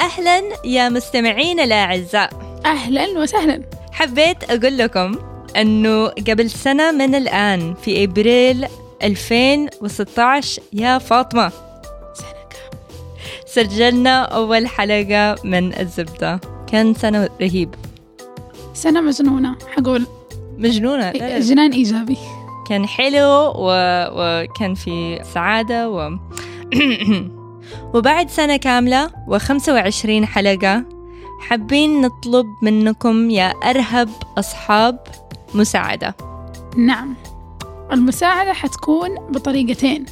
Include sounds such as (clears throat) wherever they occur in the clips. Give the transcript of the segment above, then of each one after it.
أهلا يا مستمعين الأعزاء. أهلا وسهلا. حبيت أقول لكم أنه قبل سنة من الآن في إبريل 2016 يا فاطمة. سنة كاملة. سجلنا أول حلقة من الزبدة. كان سنة رهيب. سنة مجنونة حقول. مجنونة. جنان إيجابي. كان حلو و... وكان في سعادة و... (clears throat) وبعد سنة كاملة و25 حلقة حابين نطلب منكم يا أرهب أصحاب مساعدة. نعم المساعدة حتكون بطريقتين.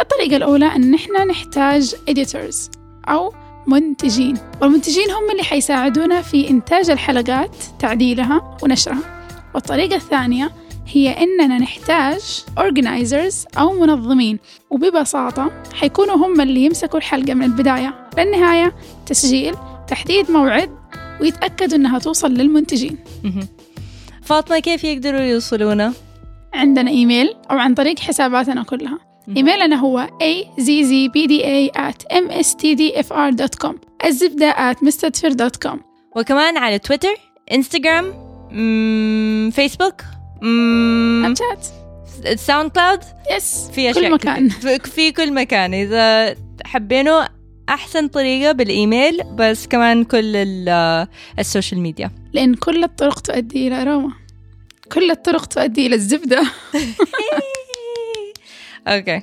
الطريقة الأولى أن نحن نحتاج editors أو منتجين والمنتجين هم اللي حيساعدونا في إنتاج الحلقات تعديلها ونشرها. والطريقة الثانية هي إننا نحتاج organizers أو منظمين وببساطة حيكونوا هم اللي يمسكوا الحلقة من البداية للنهاية تسجيل تحديد موعد ويتأكدوا إنها توصل للمنتجين. فاطمة كيف يقدروا يوصلونا؟ عندنا إيميل أو عن طريق حساباتنا كلها. إيميلنا هو azzbda at mstdfr.com الزبدة at mstdfr.com وكمان على تويتر إنستغرام فيسبوك شات؟ ساوند كلاود؟ Yes. (laughs) في كل مكان. في- كل مكان. إذا حبيتوا أحسن طريقة بالإيميل بس كمان كل ال- ال social media. لأن كل الطرق تؤدي إلى روما كل الطرق تؤدي إلى الزبدة. (laughs) Okay.